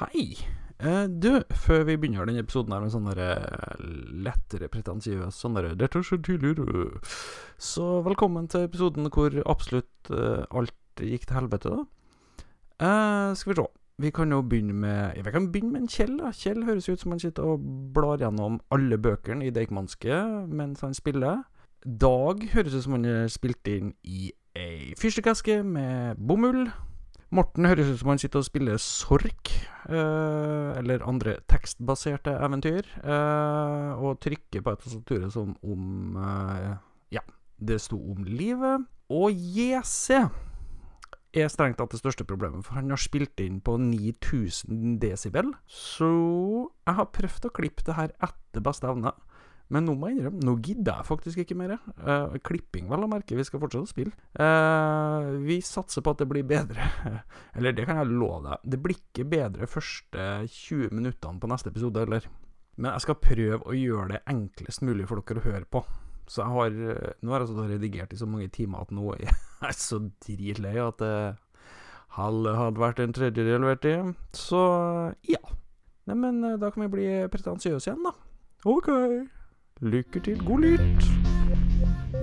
Hei. Eh, du, før vi begynner denne episoden her med sånn lettere pretensiøs sånn så tydelig, så velkommen til episoden hvor absolutt eh, alt gikk til helvete, da. Eh, skal vi se. Vi kan jo begynne med Vi kan begynne med en Kjell. da Kjell høres ut som han sitter og blar gjennom alle bøkene i Deichmanske mens han spiller. Dag høres ut som han er spilt inn i ei fyrstikkeske med bomull. Morten høres ut som han sitter og spiller Sork, eh, eller andre tekstbaserte eventyr, eh, og trykker på et tastatur som om eh, Ja, det sto om livet. Og JC er strengt tatt det største problemet, for han har spilt inn på 9000 desibel. Så jeg har prøvd å klippe det her etter beste evne. Men nå må jeg innrømme, nå gidder jeg faktisk ikke mer. Uh, klipping, vel å merke. Vi skal fortsette å spille. Uh, vi satser på at det blir bedre. eller det kan jeg love deg. Det blir ikke bedre første 20 minuttene på neste episode, eller? Men jeg skal prøve å gjøre det enklest mulig for dere å høre på. Så jeg har Nå har jeg altså redigert i så mange timer at nå er jeg så dritlei at det halve hadde vært en tredjedel verdt. Så ja. Neimen, da kan vi bli pretensiøse igjen, da. OK. Lykke til, god lytt!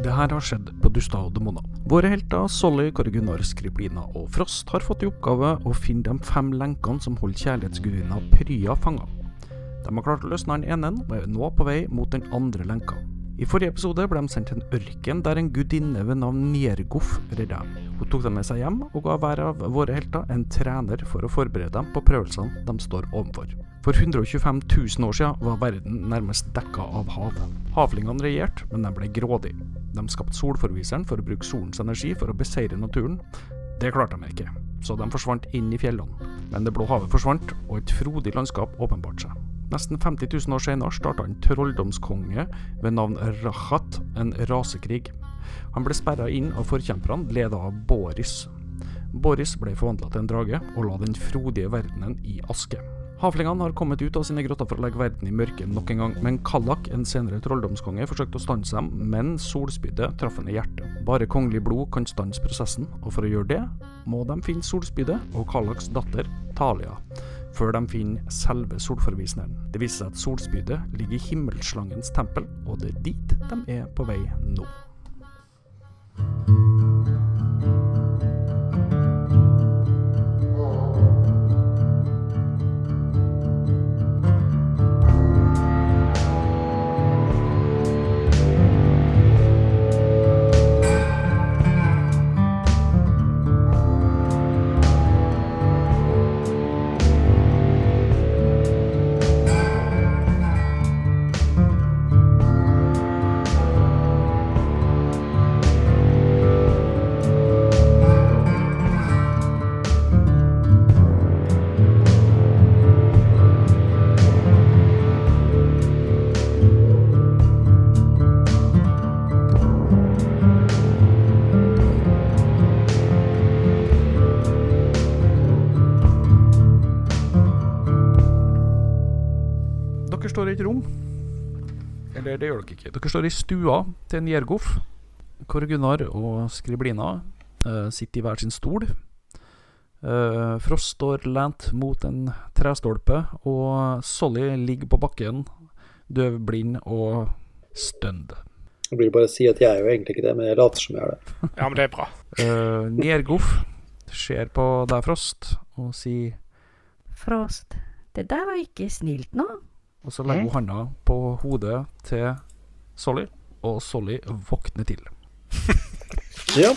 Det her har skjedd på Dusta og Demona. Våre helter Solly, Kåre Gunnar, Skriblina og Frost har fått i oppgave å finne de fem lenkene som holder kjærlighetsgudinna Prya fanga. De har klart å løsne den ene og er nå på vei mot den andre lenka. I forrige episode ble de sendt til en ørken der en gudinne ved navn Niergof redda dem. Hun tok dem med seg hjem og ga hver av våre helter en trener for å forberede dem på prøvelsene de står overfor. For 125 000 år siden var verden nærmest dekka av hav. Havlingene regjerte, men de ble grådige. De skapte solforviseren for å bruke solens energi for å beseire naturen. Det klarte de ikke, så de forsvant inn i fjellene. Men det blå havet forsvant, og et frodig landskap åpenbarte seg. Nesten 50 000 år senere starta en trolldomskonge ved navn Rahat en rasekrig. Han ble sperra inn av forkjemperne, leda av Boris. Boris ble forvandla til en drage, og la den frodige verdenen i aske. Havlingene har kommet ut av sine grotter for å legge verden i mørke nok en gang, men Kallak, en senere trolldomskonge, forsøkte å stanse dem, men solspydet traff henne i hjertet. Bare kongelig blod kan stanse prosessen, og for å gjøre det, må de finne solspydet og Kallaks datter, Talia før de finner selve solforviseren. Det viser seg at solspydet ligger i himmelslangens tempel, og det er dit de er på vei nå. Dere Eller det gjør dere ikke. Dere står i stua til Niergoff. Kåre Gunnar og Skriblina uh, sitter i hver sin stol. Uh, Frost står lent mot en trestolpe, og Solly ligger på bakken, døv, blind og stønd. Jeg blir bare å si at jeg er jo egentlig ikke det, men jeg later som jeg er det. Ja, men det er bra. Uh, Niergoff ser på deg, Frost, og sier Frost, det der var ikke snilt nå. Og så legger hun handa på hodet til Solly, og Solly våkner til. Ja,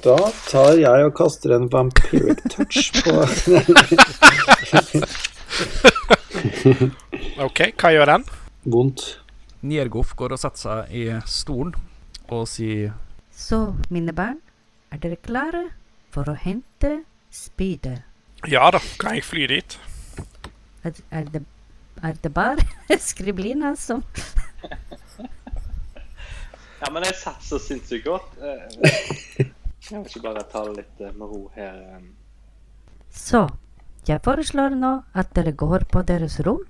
da tar jeg og kaster en vampiric touch på OK, hva gjør den? Vondt. Niergoff går og setter seg i stolen og sier Så, mine barn, er dere klare for å hente spydet? Ja da, kan jeg fly dit? Er, er, det, er det bare Skriblina som Ja, men jeg satser sinnssykt godt. Eh, Jeg vil ikke bare ta det litt eh, med ro her. eh. Så, jeg foreslår nå at dere går på deres rom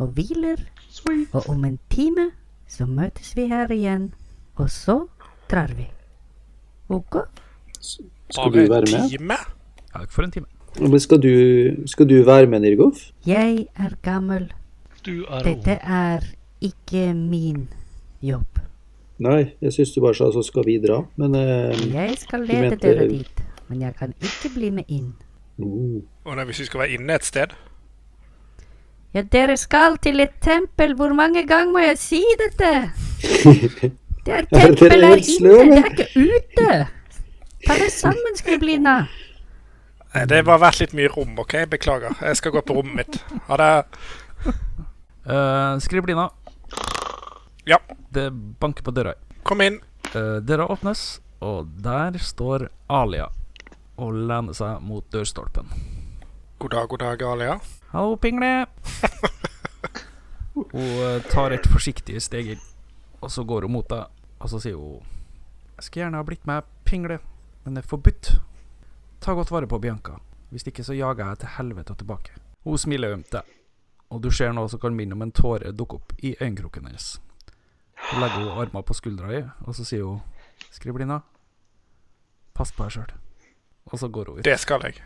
og hviler, Sweet. og om en time så møtes vi her igjen, og så drar vi. Ok? Skal du være med? time? Ja, for en time. Men skal du, skal du være med, Nirgov? Jeg er gammel. Du er Dette ung. er ikke min jobb. Nei, jeg syns du bare sa så skal vi dra, men eh, Jeg skal lede mente- dere dit, men jeg kan ikke bli med inn. oh. Og når, hvis vi skal være inne et sted Ja, dere skal til et tempel. Hvor mange ganger må jeg si dette? Det er Ja, tempel er inne, det er ikke ute. Ta det sammen, Skriblina. Eh, Det har vært litt mye rom, OK? Beklager. Jeg skal gå på rommet mitt. Ha det. Uh, Skriblina, Ja, det banker på døra. kom inn. Uh, døra åpnes, og der står Alia og lener seg mot dørstolpen. God dag, god dag, Alia. Hallo, Pingle! Hun eh, tar et forsiktig steg inn, og så går hun mot deg, og så sier hun Jeg skulle gjerne ha blitt med Pingle, men det er forbudt. Ta godt vare på Bianca. Hvis ikke så jager jeg til helvete og tilbake. Hun smiler ømt deg, og du ser noe som kan minne om en tåre dukke opp i øyekroken hennes. Så legger hun armen på skuldra i, og så sier hun Skriblina, pass på deg sjøl. Og så går hun ut. Det skal jeg.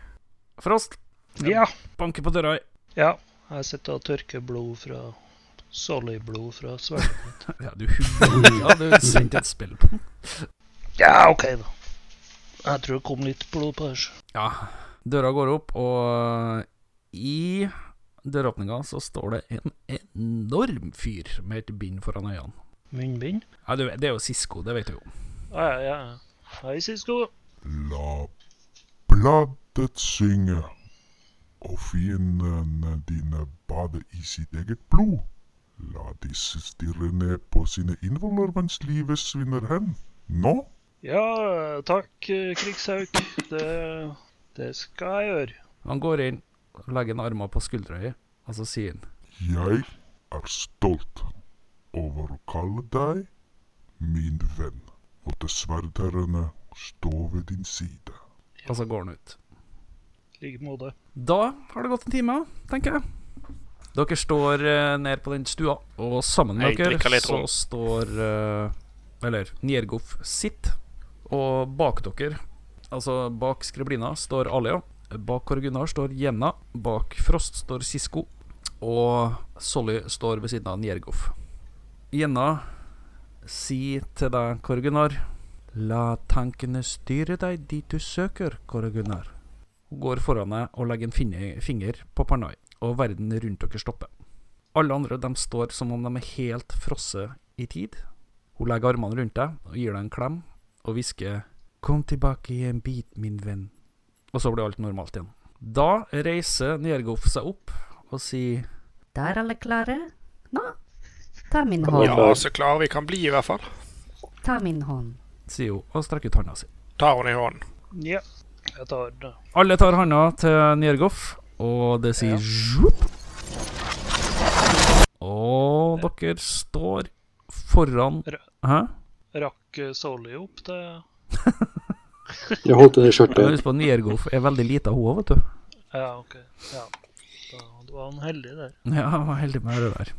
Frost, Ja. banker på døra. ja. Jeg sitter og tørker blod fra Solly-blod fra sverdet. Ja, du ja, du sendte et spill på den. Ja, OK, da. Jeg tror det kom litt blod på her. Ja. Døra går opp, og i døråpninga så står det en enorm fyr med et bind foran øynene. Munnbind? Ja, det er jo Sisko, det vet du jo. Ja, ja, ja. Hei, Sisko. La bladet synge, og fiendene dine bade i sitt eget blod. La disse stirre ned på sine innvoller mens livet svinner hen. Nå? Ja, takk, eh, krigshauk. Det, det skal jeg gjøre. Han går inn, legger en arm på skuldra di, og så sier han Jeg er stolt over å kalle deg min venn. Måtte sverdherrene stå ved din side. Og så går han ut. I like måte. Da har det gått en time, tenker jeg. Dere står uh, ned på den stua, og sammen med Jeg dere så står uh, Eller Niergof sitt, og bak dere, altså bak Skriblina, står Alia. Bak Kåre Gunnar står Jenna. Bak Frost står Sisko. Og Solly står ved siden av Njergov. Jenna sier til deg, Kåre Gunnar La tankene styre deg dit du søker, Kåre Gunnar. Hun går foran deg og legger en finger på panna og verden rundt dere stopper. Alle andre de står som om de er helt frosset i tid. Hun legger armene rundt deg og gir deg en klem, og hvisker 'Kom tilbake i en bit, min venn'. Og så blir alt normalt igjen. Da reiser Niergoff seg opp og sier Da er alle klare? Nå, ta min hånd. Ja, så klare vi kan bli, i hvert fall. Ta min hånd. sier hun og strekker ut handa si. Tar hun i hånden. Ja, jeg tar det. Alle tar handa til Niergoff, og det sier ja. Og dere står foran Hæ? Rakk eh, Solly opp til Jeg holdt Jeg skjørtet. husker på Niergoff er veldig lita, hun òg, vet du. Ja, OK. Ja. Da var han heldig der. Ja, jeg var heldig med det der.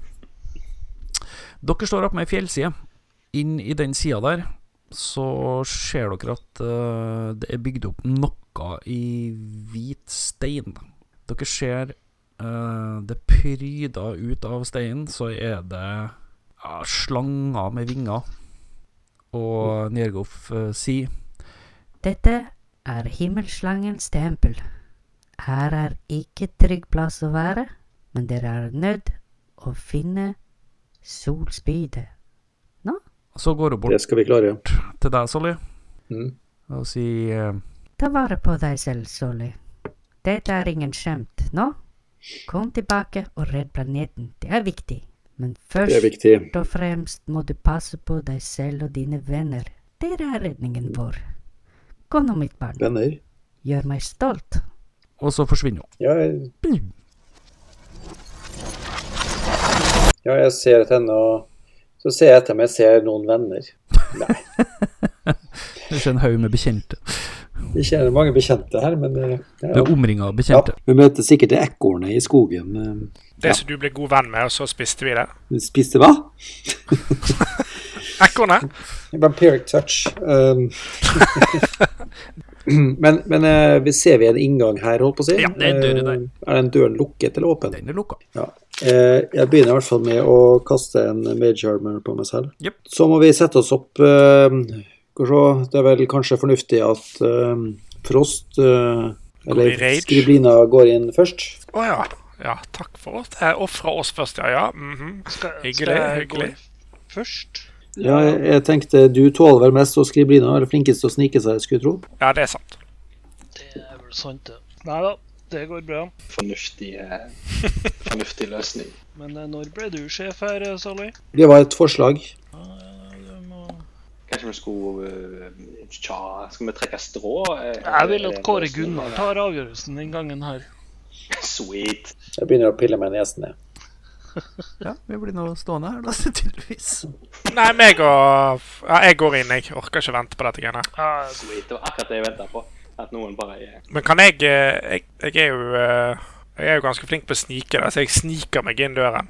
Dere står oppe med ei fjellside. Inn i den sida der så ser dere at uh, det er bygd opp noe i hvit stein. Dere ser uh, det pryda ut av steinen, så er det uh, slanger med vinger. Og Niergoff eh, sier Dette er himmelslangens tempel. Her er ikke trygg plass å være, men dere er nødt å finne solspydet. Så går hun bort Det skal vi klare. til deg, Solly, Mm. og sier uh, Ta vare på deg selv, Solly. Dette er ingen skjemt nå. Kom tilbake og redd planeten. Det er viktig. Men først og fremst må du passe på deg selv og dine venner. Dere er redningen vår. Gå nå, mitt barn. Venner. Gjør meg stolt. Og så forsvinner hun. Ja, jeg, ja, jeg ser etter henne, og så ser jeg etter om jeg ser noen venner. Nei, Det er en haug med bekjente. Vi kjenner mange bekjente her, men eh, Du er omringa av ja. bekjente. Vi møter sikkert det ekornet i skogen. eh. Det Ja. som du ble god venn med, og så spiste vi det. Vi Spiste hva? Ekornet? Vampiric touch. Um, Men, men eh, vi ser vi en inngang her, holdt på å si? Ja, det er en dør der. Er den døren lukket eller åpen? Den er lukka. Ja. Eh, jeg begynner i hvert fall med å kaste en mage armor på meg selv. Yep. Så må vi sette oss opp det er vel kanskje fornuftig at uh, Frost uh, eller. Skriblina går inn først. Å ja. Ja, takk for oss. Jeg ofra oss først, ja. ja. mhm. Skal, Hyggelig, skal jeg hyggelig. gå først? Ja, jeg, jeg tenkte du tåler vel mest, og Skriblina er flinkest til å snike seg, skulle jeg tro. Ja, det er sant. Det er vel sant, det. Nei da, det går bra. Fornuftig, eh, fornuftig løsning. Men når ble du sjef her, Solly? Det var et forslag. Kanskje vi skulle eh, Tja, skal vi trekke strå? Eh, Jeg vil at Kåre Gunnar tar avgjørelsen den gangen her. Sweet. Jeg begynner å pille meg nesen ned. Ja, vi blir nå stående her, da, tydeligvis. Nei, meg og Ja, jeg går inn, jeg. Orker ikke vente på dette greiene. Sweet. Det var akkurat det jeg venta på. At noen bare er Men kan jeg eh, Jeg, jeg er jo eh, Jeg er jo ganske flink på å snike, da, så jeg sniker meg inn døren.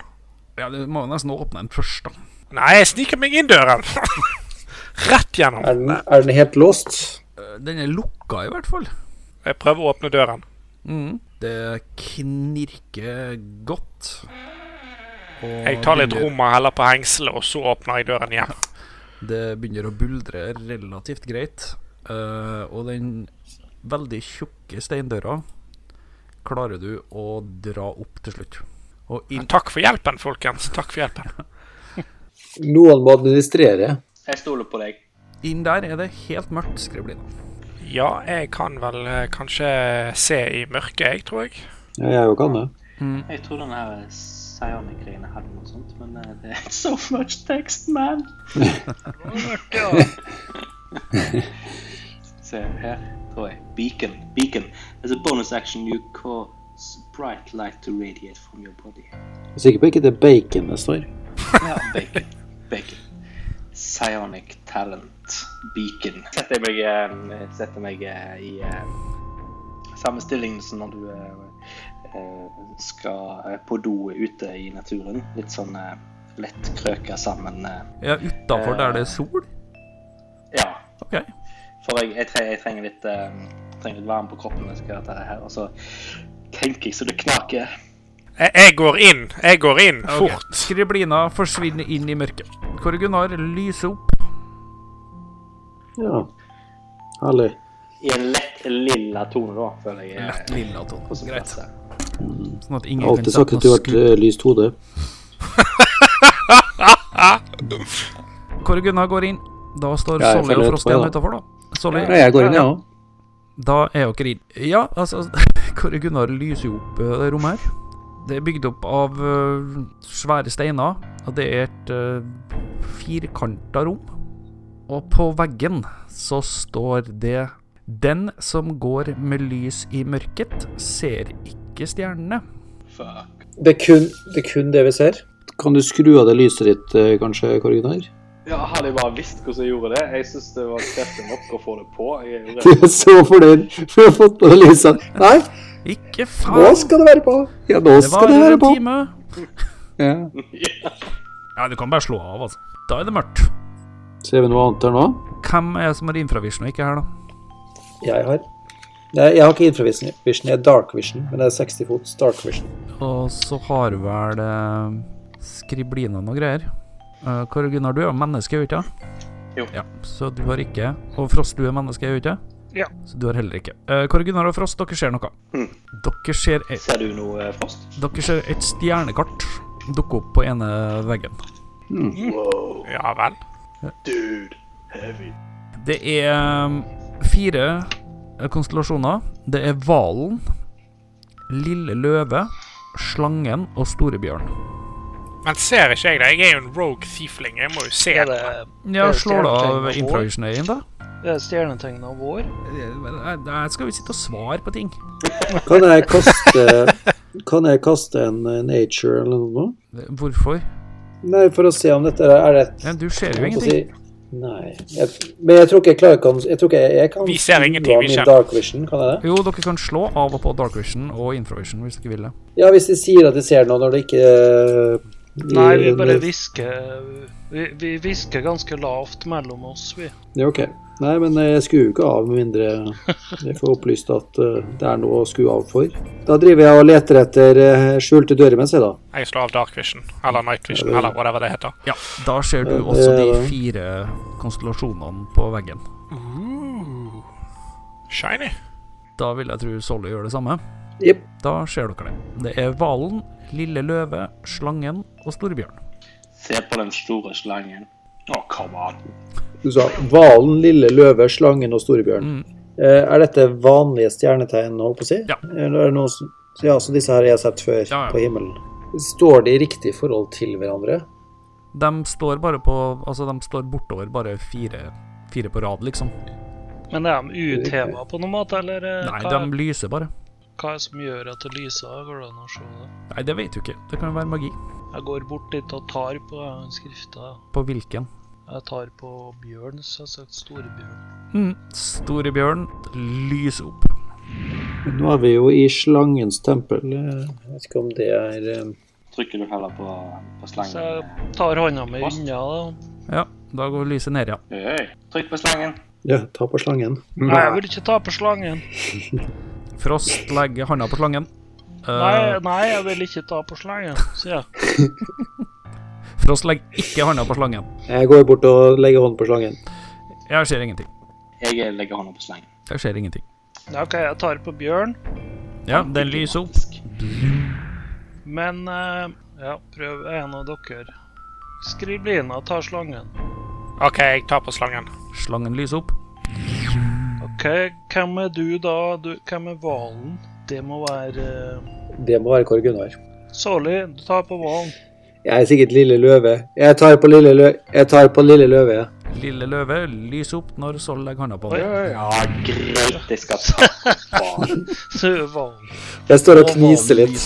Ja, du må jo nesten åpne den først, da. Nei, jeg sniker meg inn døren! Rett gjennom. Er den, er den helt låst? Eh, Den er lukka, i hvert fall. Jeg prøver å åpne døren. Mm. Det knirker godt. Og Jeg tar litt begynner- rom og heller på hengselet, og så åpner jeg døren igjen. Det begynner å buldre relativt greit. uh, og den veldig tjukke steindøra klarer du å dra opp til slutt. Og inn Takk for hjelpen, folkens. Takk for hjelpen. Noen må administrere. Jeg stoler på deg. Inn der er det helt mørkt, Skriblina. Ja, jeg kan vel eh, kanskje se i mørket, jeg, tror jeg. Ja, jeg òg kan det. Jeg tror den her Sionic-greiene hadde noe sånt, men eh, det er so much text, man. Se her, tror jeg. Beacon. Beacon. As a bonus action, you cause bright light to radiate from your body. Jeg er sikker på ikke det er bacon det står. Ja, bacon. Bacon. Psionic talent. Beacon. Setter meg, eh, setter meg eh, i eh, samme stilling som når du skal på do ute i naturen. Litt sånn lett krøka sammen. Ja, utafor der det er sol? Ja, OK. For jeg, jeg, tre, jeg trenger, litt, trenger litt varme på kroppen når jeg skal gjøre dette her. Og så tenker jeg så det knaker. Jeg, jeg går inn. Jeg går inn Okay. fort. Skriblina forsvinner inn i mørket. Kåre Gunnar lyser opp. Ja. Herlig. I en lett lilla tone, da, føler jeg. Lett lilla tone. Greit. Sånn at Jeg ingen har alltid sagt at du har vært eh, lyst hode. Kåre Gunnar går inn. Da står Ja, Solly og Frost igjen utafor, da. Solly, Ja, jeg går inn, jeg òg. da er dere inn. Ja, altså Kåre Gunnar lyser jo opp eh, det rommet her. Det er bygd opp av eh, svære steiner, og det er et uh, firkanta rom. Og på veggen så står det Den som går med lys i mørket, ser ikke stjernene. Fuck. Det er, kun, det er kun det vi ser. Kan du skru av det lyset ditt, eh, kanskje, Korginar? Ja, hadde jeg bare visst hvordan jeg gjorde det. Jeg syns det var krefter nok å få det på. Jeg er er så fornøyd for å ha fått på det lyset. Nei, Ikke faen! nå skal det være på! Ja, nå Det skal det være en på. time. Ja. Ja, du kan bare slå av, altså. Da er det mørkt. Ser vi noe annet her nå? Hvem er det som har infravision og ikke her, da? Jeg har. Nei, jeg har ikke infravision, jeg har dark vision, men det er 60 fots dark vision. Og så har vel eh, Skriblina noe greier. Uh, Gunnar, du er jo menneske, er du ikke? Jo. Ja, så du har ikke. Og Frost, du er menneske, er du ikke? Ja. Så du har heller ikke. Uh, Kåre Gunnar og Frost, dere ser noe. Mm. Dere ser et, Ser du noe, eh, Frost? dere ser et stjernekart dukke opp på ene veggen. Wow. Ja vel. Dude. Heavy. Det er um, fire eh, konstellasjoner. Det er hvalen, lille løve, slangen og storebjørn. Men ser ikke jeg det? Jeg er jo en rogue thiefling. Jeg må jo se det. det, Ja, slår du av stjernetegn din, da? Det er stjernetegn av vår? Der skal vi sitte og svare på ting. Kan jeg kaste Kan jeg kaste en eh, nature eller noe? Hvorfor? Nei, for å se om dette er rett. Ja, du ser jo ingenting. si- Nei. Jeg, men jeg tror ikke jeg klarer kan, Jeg tror ikke jeg, jeg kan Vi ser ingenting, vi kommer. kjenner. dark vision, kan jeg det? Jo, dere kan slå av og på dark vision og infravision hvis dere vil det. Ja, hvis de sier at de ser noe når det ikke eh, Nei, vi bare hvisker Vi, vi hvisker ganske lavt mellom oss, vi. Ja, ok. Nei, men jeg skrur ikke av med mindre jeg får opplyst at eh, det er noe å skru av for. Da driver jeg og leter etter eh, skjulte dører mens jeg, da. Jeg slår av dark vision, eller night vision, eller whatever det heter. Ja, da ser du også de fire konstellasjonene på veggen. Uh, Shiny. Da vil jeg tro Solly gjør det samme. Yep. Da ser dere det. Det er hvalen, lille løve, slangen og storebjørn. Se på den store slangen. Å, come on. Du sa hvalen, lille løve, slangen og storebjørn. Mm. Eh, Er dette vanlige stjernetegn, holdt på å si? Ja. Eller er det noe som Ja, så disse her har jeg sett før Ja, ja. på himmelen. Står de i riktig forhold til hverandre? De står bare på Altså, de står bortover bare fire, fire på rad, liksom. Men er de utheva på noen måte, eller eh, Nei, hva, de lyser bare. hva er det som gjør at det lyser? Går det an å se det? Nei, det vet du ikke. Det kan jo være magi. Jeg går bort dit og tar på skrifta. På hvilken? Jeg tar på bjørn, så jeg har sagt storebjørn. Mm. Storebjørn lyser opp. Nå er vi jo i slangens tempel. Eh, Jeg vet ikke om det er eh, Trykker du heller på, på Så jeg tar hånda mi unna, da. Ja, da går lyset ned, ja. Hei, trykk på slangen. Ja, ta på slangen. Nei, jeg vil ikke ta på slangen. Frost legger hånda på slangen. Eh, Nei, nei, jeg vil ikke ta på slangen, sier jeg. Frost legger ikke hånda på slangen. Jeg går bort og legger hånden på slangen. Jeg ser ingenting. Jeg legger hånda på slangen. Jeg ser ingenting. Ja, OK, jeg tar på bjørn, Ja, den lyser opp. men uh, Ja, prøv en av dere. Skriblina tar slangen. OK, jeg tar på slangen. Slangen lyser opp. OK, hvem er du da? Du, hvem er hvalen? Det må være eh, Det må være Kåre Gunnar. Solly, du tar på hvalen. Jeg er sikkert Lille Løve. Jeg tar på Lille, Løve, jeg tar på lille Løve. ja. Lille løve lys opp når Sol legger hånda på oi. Ja, greit, jeg skal ta. Jeg står Og kniser litt.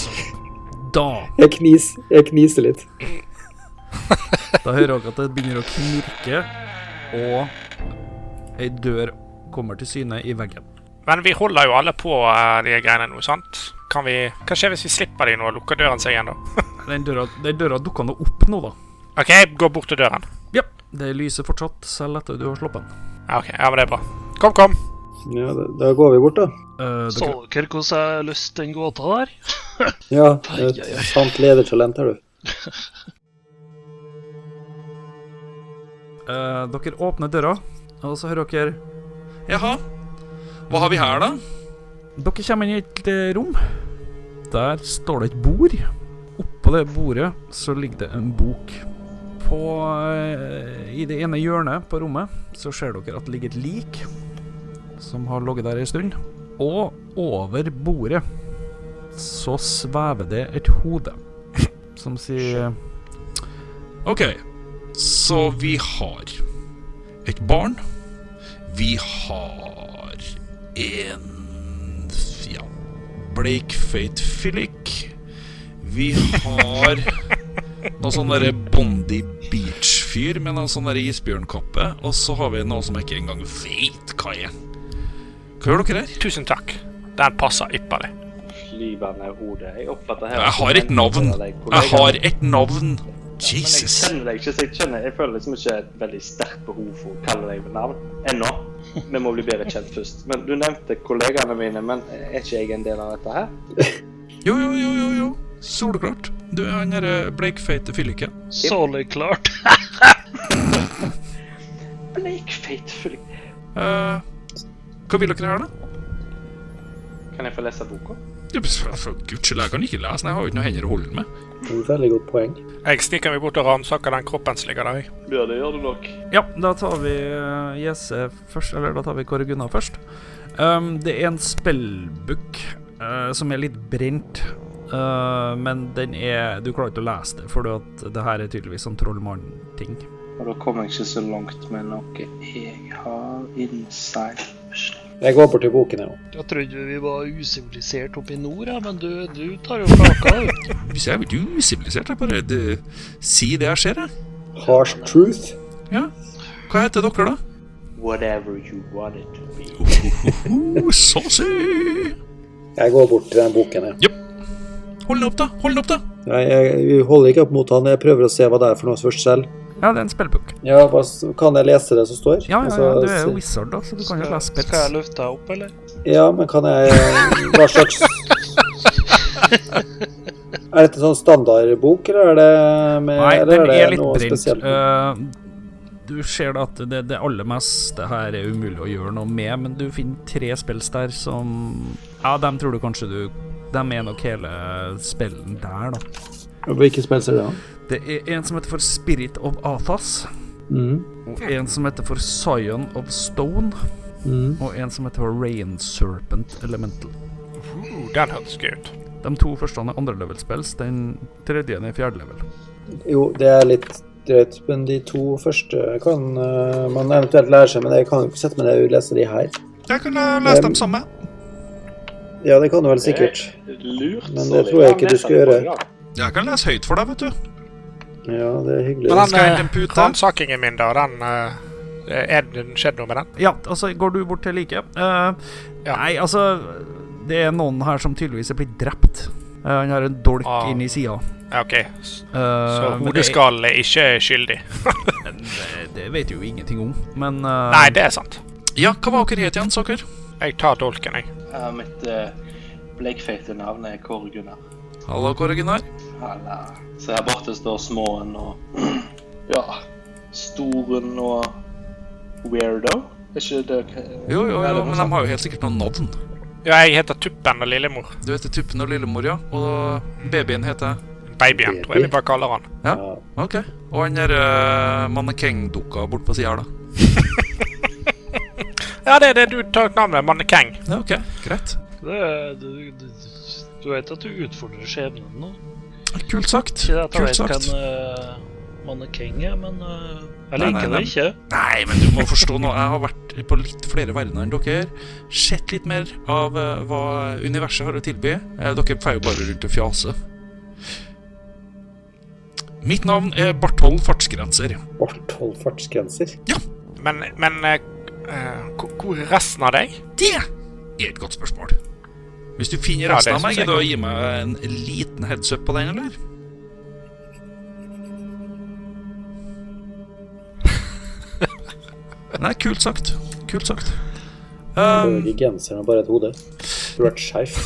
Da Jeg, knis, jeg kniser litt. Da hører dere at det begynner å knirke, og ei dør kommer til syne i veggen. Men vi holder jo alle på uh, de greiene nå, sant? Kan vi, hva skjer hvis vi slipper de nå og lukker døren seg igjen, da? Den døra, den døra dukker nå opp nå, da. OK, gå bort til døren. Ja, det lyser fortsatt selv etter du har sluppet den. Ok, ja, men det er bra. Kom, kom. Ja, da, da går vi bort, da. Uh, Så dere, hvordan jeg har løst den gåta der? Ja, et sant ledertalent har du. uh, dere åpner døra, og så hører dere Jaha, hva har vi her, da? Dere kommer inn i et eh, rom. Der står det et bord. Oppå det bordet så ligger det en bok. På, eh, I det ene hjørnet på rommet så ser dere at det ligger et lik som har ligget der en stund. Og over bordet så svever det et hode som sier Ok, så vi har et barn. Vi har en ja, bleikfeit fyllik. Vi har noe sånn derre Bondi Beach-fyr med noe sånn derre isbjørnkappe. Og så har vi noe som jeg ikke engang vet hva er. Hva gjør dere her? Tusen takk. Den passer ypperlig. Flyvende hode. Jeg oppfatter her Jeg har et navn. Jeg har et navn. Men jeg kjenner deg ikke, så jeg, kjenner, jeg føler liksom ikke et veldig sterkt behov for å kalle deg ved navn ennå. Vi må bli bedre kjent først. Men Du nevnte kollegaene mine, men er ikke jeg en del av dette her? Jo, jo, jo, jo. jo. Soleklart. Du er han derre bleikfeite fylliken. Soleklart. Bleikfeit fyllik. Uh, hva vil dere her, da? Kan jeg få lese boka? For, for guds skyld, jeg kan ikke lese. Jeg har jo ikke noen hender å holde med. Det er et veldig godt poeng. Jeg stikker meg bort og ransaker den kroppen som ligger der. Ja, det gjør du nok. Ja, da tar vi uh, Jesse først, eller da tar vi Kåre Gunnar først. Um, det er en spellbook uh, som er litt brent, uh, men den er Du klarer ikke å lese det, for det her er tydeligvis sånn trollmann-ting. Og da kommer jeg ikke så langt med noe jeg har inside. Jeg går bort til boken, jeg òg. Jeg trodde vi var usivilisert oppe i nord, ja, men du, du tar jo kaka. Hvis jeg er litt usivilisert, jeg bare det, Si det jeg ser, jeg. Harsh truth. Ja. Hva heter dere, da? Whatever you want it to be. Oh, saucy! Jeg går bort til den boken, jeg. Hold den opp, da! Hold den opp, da! Jeg, jeg holder ikke opp mot han. Jeg prøver å se hva det er for noe først selv. Ja, det er en spillbok. Ja, kan jeg lese det som står? Ja, ja, Altså, ja, du er jo wizard, da, så du kan jo lese spills. skal jeg løfte deg opp, eller? Ja, men kan jeg Hva slags Er dette sånn standardbok, eller er det med Nei, eller den det er litt noe brent. spesielt? Eh, du ser da at det, det aller meste her er umulig å gjøre noe med, men du finner tre spills der som Ja, dem tror du kanskje du Dem er nok hele spillen der, da. Hvilke spill er det? da? Det er en som heter for Spirit of Athas, Mm. og en som heter for Scion of Stone, Mm. og en som heter for Rain Serpent Elemental. Uh, den hørtes gøy ut. De to første er andre level spills, den tredje er fjerde level. Jo, det er litt drøyt, men de to første kan uh, man eventuelt lære seg, men jeg kan jo ikke sette meg ned og lese de her. Jeg kan eh, lese dem samme. Ja, det kan du vel sikkert. Lurt. Men det tror jeg ikke du skal gjøre. Jeg kan lese høyt for deg, vet du. Ja, det er hyggelig. Men den hente eh, ransakingen min, da, den eh, Er det skjedd noe med den? Ja, altså, går du bort til like? Uh, Ja. Nei, altså Det er noen her som tydeligvis er blitt drept. Uh, han har en dolk Ah. inni sida. Ja, OK. Uh, Så hodeskallen er ikke skyldig? det, det vet du jo ingenting om, men Nei, det er sant. Ja, hva var dere het igjen, saker? Jeg tar dolken, jeg. Mitt uh, bleikfeite navn er Kåre Gunnar. Hallo, Kåre Gunnar. Halla. Så her borte står Småen og Ja, Storen og Weirdo. Er ikke det Jo, jo, jo, men de har jo helt sikkert noen navn. Ja, jeg heter Tuppen og Lillemor. Du heter Tuppen og Lillemor, ja. Og babyen heter Babyen, tror jeg vi bare kaller han. Ja. OK. Og han der uh, mannekengdukka bort på sida her, da. Ja, det er det du tar navnet. Mannekeng. Ja, OK. Greit. Det, det, det, du, du vet at du utfordrer skjebnen nå? Kult sagt. Ikke at jeg vet sagt. hvem uh, mannekeng er, men uh, jeg Nei, liker nei, det ikke. Nei, men du må forstå nå. Jeg har vært på litt flere verdener enn dere. Sett litt mer av uh, hva universet har å tilby. Uh, dere feier jo bare rundt og fjase. Mitt navn er Barthold Fartsgrenser. Barthold fartsgrenser. Men, men eh, eh, hvor- hvor er resten av deg? Det er et godt spørsmål. Hvis du finner resten av meg, gidder du å gi meg en liten heads up på den, eller? Nei, kult sagt. Kult sagt. Um, genseren og bare et hode. Du har vært skeivt.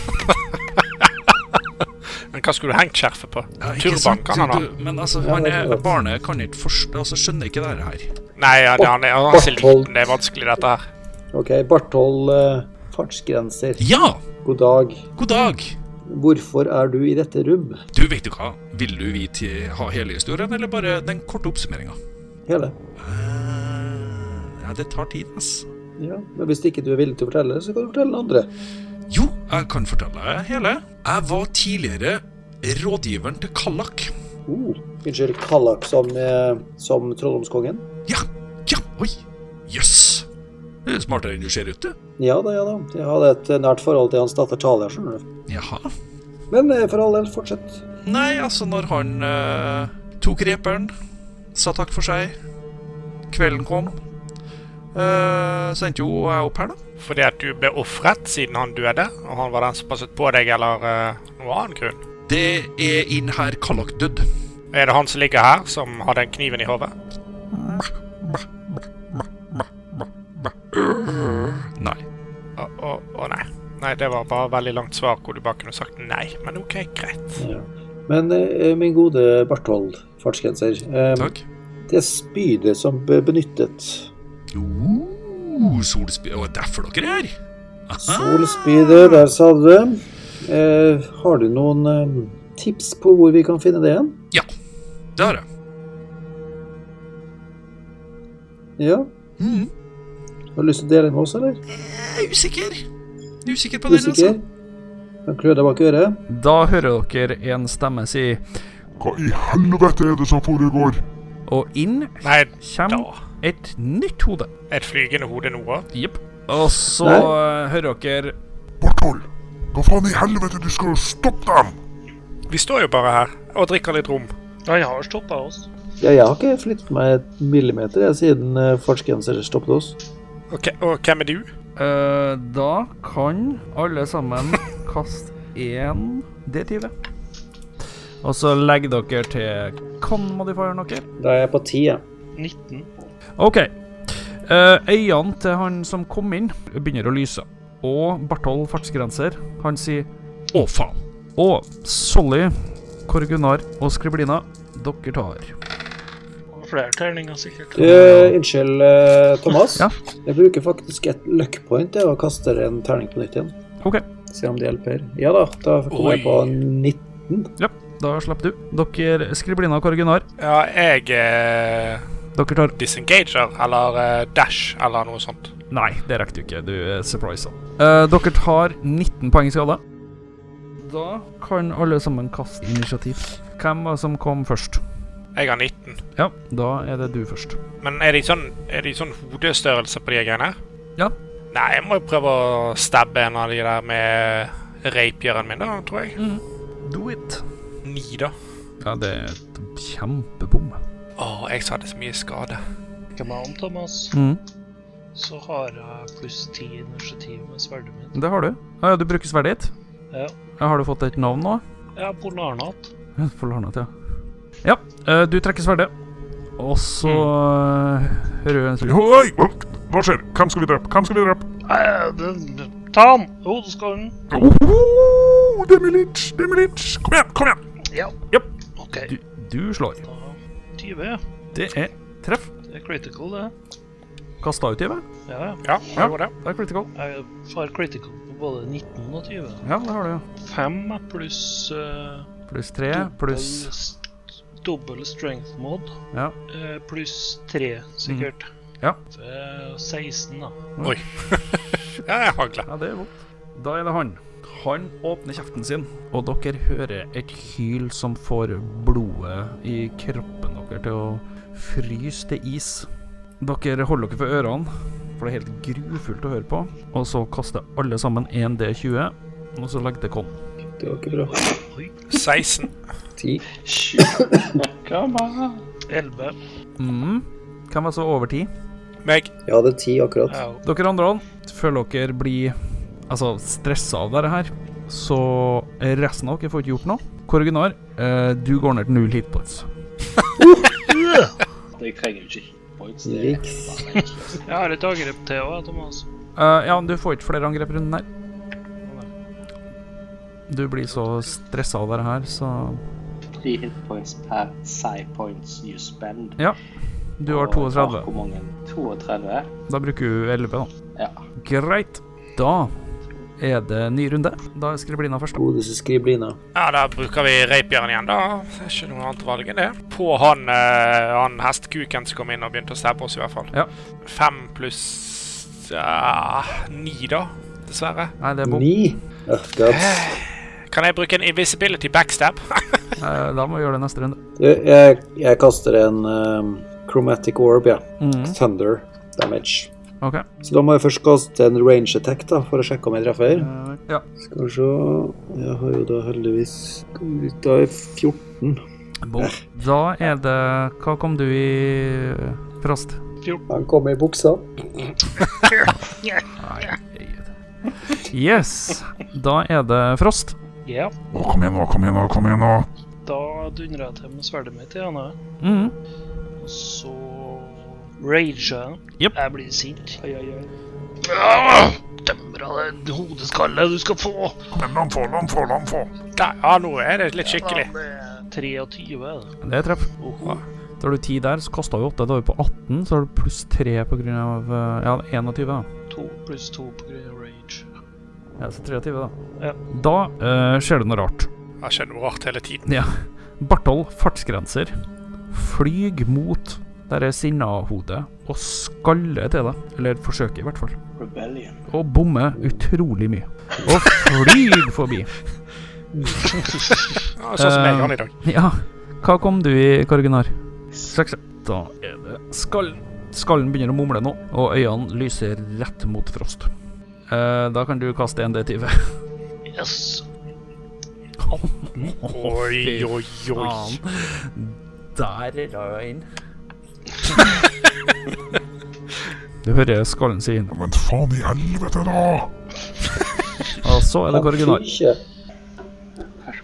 Men hva skulle du hengt skjerfet på? ja, Turban kan han ha. Men altså, han er, barnet kan ikke forstå Altså, skjønner ikke det her. Nei, ja, det, han er, han er så liten. Det er vanskelig, dette her. OK, Barthold uh, fartsgrenser. Ja! God dag. God dag! Hvorfor er du i dette rom? Du, vet du hva? Vil du vite ha hele historien, eller bare den korte oppsummeringa? Hele. ja, det tar tid, ass. Ja, men hvis ikke du er villig til å fortelle, så kan du fortelle den andre. Jo, jeg kan fortelle hele. Jeg var tidligere rådgiveren til Kallak. Uh, unnskyld, Kallak som, eh, som trolldomskongen? Ja, ja, oi, jøss. Det er smartere enn du ser ut, til. Ja da, ja da. Jeg hadde et nært forhold til hans datter Talia, skjønner du. Jaha. Men eh, for all del, fortsett. Nei, altså, når han uh, tok reperen, sa takk for seg, kvelden kom, uh, sendte jo jeg opp her, da. Fordi at du ble ofret siden han døde, og han var den som passet på deg, eller uh, noe annen grunn? Det er inn her Kallak død. Er det han som ligger her, som har den kniven i hodet? Nei. Å, å, å nei. Nei, det var bare veldig langt svar hvor du bare kunne sagt nei. Men OK, greit. Ja. Men eh, min gode Barthold fartsgrenser, eh, Takk. det spydet som ble benyttet Uh, solspi... Og derfor dere er her? Solspydet, der sa du det. Eh, har du noen eh, tips på hvor vi kan finne det igjen? Ja, det har jeg. Ja? Mhm. Har du lyst til å dele med oss, eller? Jeg er usikker. Usikker på den, Usikker? altså. Kan klø deg bak øret? Da hører dere en stemme si Hva i helvete er det som foregår? Og inn Nei, kommer da. et nytt hode. Et flygende hode nå òg? Jepp. Og så Nei. eh, hører dere Borthold! hva faen i helvete, du skal jo stoppe dem! Vi står jo bare her og drikker litt rom. Han har stoppa oss. Ja, jeg har ikke flyttet meg et millimeter jeg, siden uh, fartsgrenser stoppet oss. Ok, Og hvem er du? Uh, Da kan alle sammen kaste én D20. Og så legger dere til con-modifieren deres. Da er jeg på ti, ja. 19. OK. Uh, øynene til han som kom inn, begynner å lyse. Og Barthold fartsgrenser, han sier Å, faen. Og Solly, Korgunar og Skriblina, dere tar Flere terninger, sikkert. Uh, unnskyld, eh, Thomas. Ja. Jeg bruker faktisk et luck point og kaster en terning på nytt igjen. OK. Se om det hjelper. Ja da, da kommer jeg på 19. Ja, Da slapp du. Dere Skriblina og Kåre Gunnar, Ja, jeg eh, dere tar disengager eller eh, dash eller noe sånt. Nei, det rekker du ikke. Du er surprisa. Uh, dere tar 19 poeng i skade. Da kan alle sammen kaste initiativ. Hvem var det som kom først? Jeg har 19. Ja, da er det du først. Men er de sånn, er de sånn hodestørrelse på de greiene? Ja. Nei, jeg må jo prøve å stabbe en av de der med rapieren min, da, tror jeg. Do it. Ni, da. Ja, det er et kjempebom. Å, jeg sa det så mye skade. Ikke meg om, Thomas. Mm. Så har jeg pluss 10 initiativ med sverdet mitt. Det har du. Ah, ja, du bruker sverdet ditt. Ja. Ja, Har du fått et navn nå? Ja, Polarnatt. Forlarnet, ja. Ja, eh, du trekker sverdet. Og så eh, hører du en Oi, hva, skjer? Hvem skal vi drepe? Hvem skal vi drepe? Uh, Ta han! Hodeskallen. Oh, Demi-Litch, Demi-Litch. Kom igjen, kom igjen! Ja. Yep. OK. Du, du slår. Da 20. Det er treff. Det er critical, det. Kasta ut 20. Ja, ja. Ja, Ja. det var det. Det er critical. Jeg har critical på både 19 og 20. Ja, det har du, ja. 5 pluss uh, Pluss 3, pluss Dobbel strength mod. Ja. eh, pluss tre, sikkert. Ja. Eh, 16, da. Oi. Ja, jeg hagler. Ja, det er vondt. Da er det han. Han åpner kjeften sin, og dere hører et hyl som får blodet i kroppen deres til å fryse til is. Dere holder dere for ørene, for det er helt grufullt å høre på. Og så kaster alle sammen 1D20, og så legger det kon. Det var ikke bra. 16. 10. Come on. 11. Mm. Hvem var så over ti? Meg. Jeg hadde ti akkurat. Ja. Dere andre føler dere blir altså, stressa av dette her. Så resten av dere får ikke gjort noe. Kåre Gunnar, eh, du går ned til null hitpoints. Jeg trenger jo ikke points. Det Riks. er bare meningsløst. Jeg har et angrep til òg, Thomas. Uh, ja, du får ikke flere angrep rundt runden her. Du blir så stressa av dette her, så Three hit points per side points you spend. Ja. Du har Og jeg 32. Hvor mange? 32? Da bruker du 11, da. Ja. Greit. Da er det ny runde. Da er Skriblina først. Godeste skriblina. Ja, da bruker vi reipjern igjen, da. Det er ikke noe annet valg enn det. På han, uh, han hestekuken som kom inn og begynte å stabbe oss, i hvert fall. Ja. Fem pluss uh, ni, da. Dessverre. Nei, det er bom. 9. Oh. Kan jeg bruke en invisibility backstab? Eh, da må vi gjøre det neste runde. Jeg, jeg kaster en um, chromatic orb, ja. Mm. Thunder damage. Okay. Så da må jeg først kaste en range attack da, for å sjekke om jeg treffer. Eh, ja. Skal vi se Jeg har jo da heldigvis Da er 14. Bom. Da er det Hva kom du i, Frost? Han kom i buksa. Nei. Yes. Da er det Frost. Ja. Å, kom igjen nå, kom igjen nå, kom igjen nå. Da dundrer jeg til med sverdet mitt igjen. jeg. Mhm. Og så rager jeg. Jep. Jeg blir sint. Oi, oi, oi. Ah, Dømmer av deg hodeskalle du skal få! Kom igjen, la han få, la han få, la han få. Nei, ja, nå er det litt skikkelig. Ja, det er 23 er det. Det er treff. Oho. Da har du 10 der, så kasta vi 8. Da er vi på 18, så har du pluss 3 på grunn av eh, Ja, 21, da. To pluss to på grunn av. Ja, så 23, da. Ja. Da uh, skjer det noe rart. Det skjer noe rart hele tiden. Ja. Barthold fartsgrenser flyg mot der er sinna-hodet og skaller til deg. Eller forsøker, i hvert fall. Rebellion. Og bommer utrolig mye. Og flyr forbi. Ja, sånn som jeg Eh, i dag. Ja. Hva kom du i, Karginar? Seks. Da er det skallen. Skallen begynner å mumle nå, og øynene lyser rett mot Frost. Eh, da kan du kaste en D20. Yes. Oi, oi, oi. Der la jeg inn. Du hører skallen si inn. Men faen i helvete, da! Og så er det Korgunar.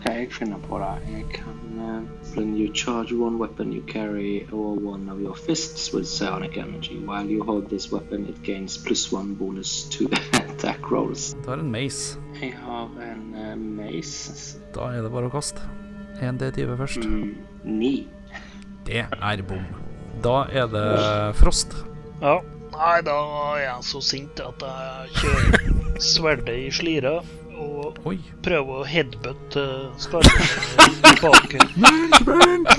Skal jeg finne på det. Jeg kan When you charge one weapon you carry or one of your fists with psionic energy. While you hold this weapon, it gains plus one bonus to attack rolls. Du har en mace. Jeg har en uh, mace. Da er det bare å kaste. 1D20 først. Mm, ni. Det er bom. Da er det frost. Ja. Nei, da er jeg så sint at jeg kjører sverdet i slira og Oi. prøve å headbutt vent, vent!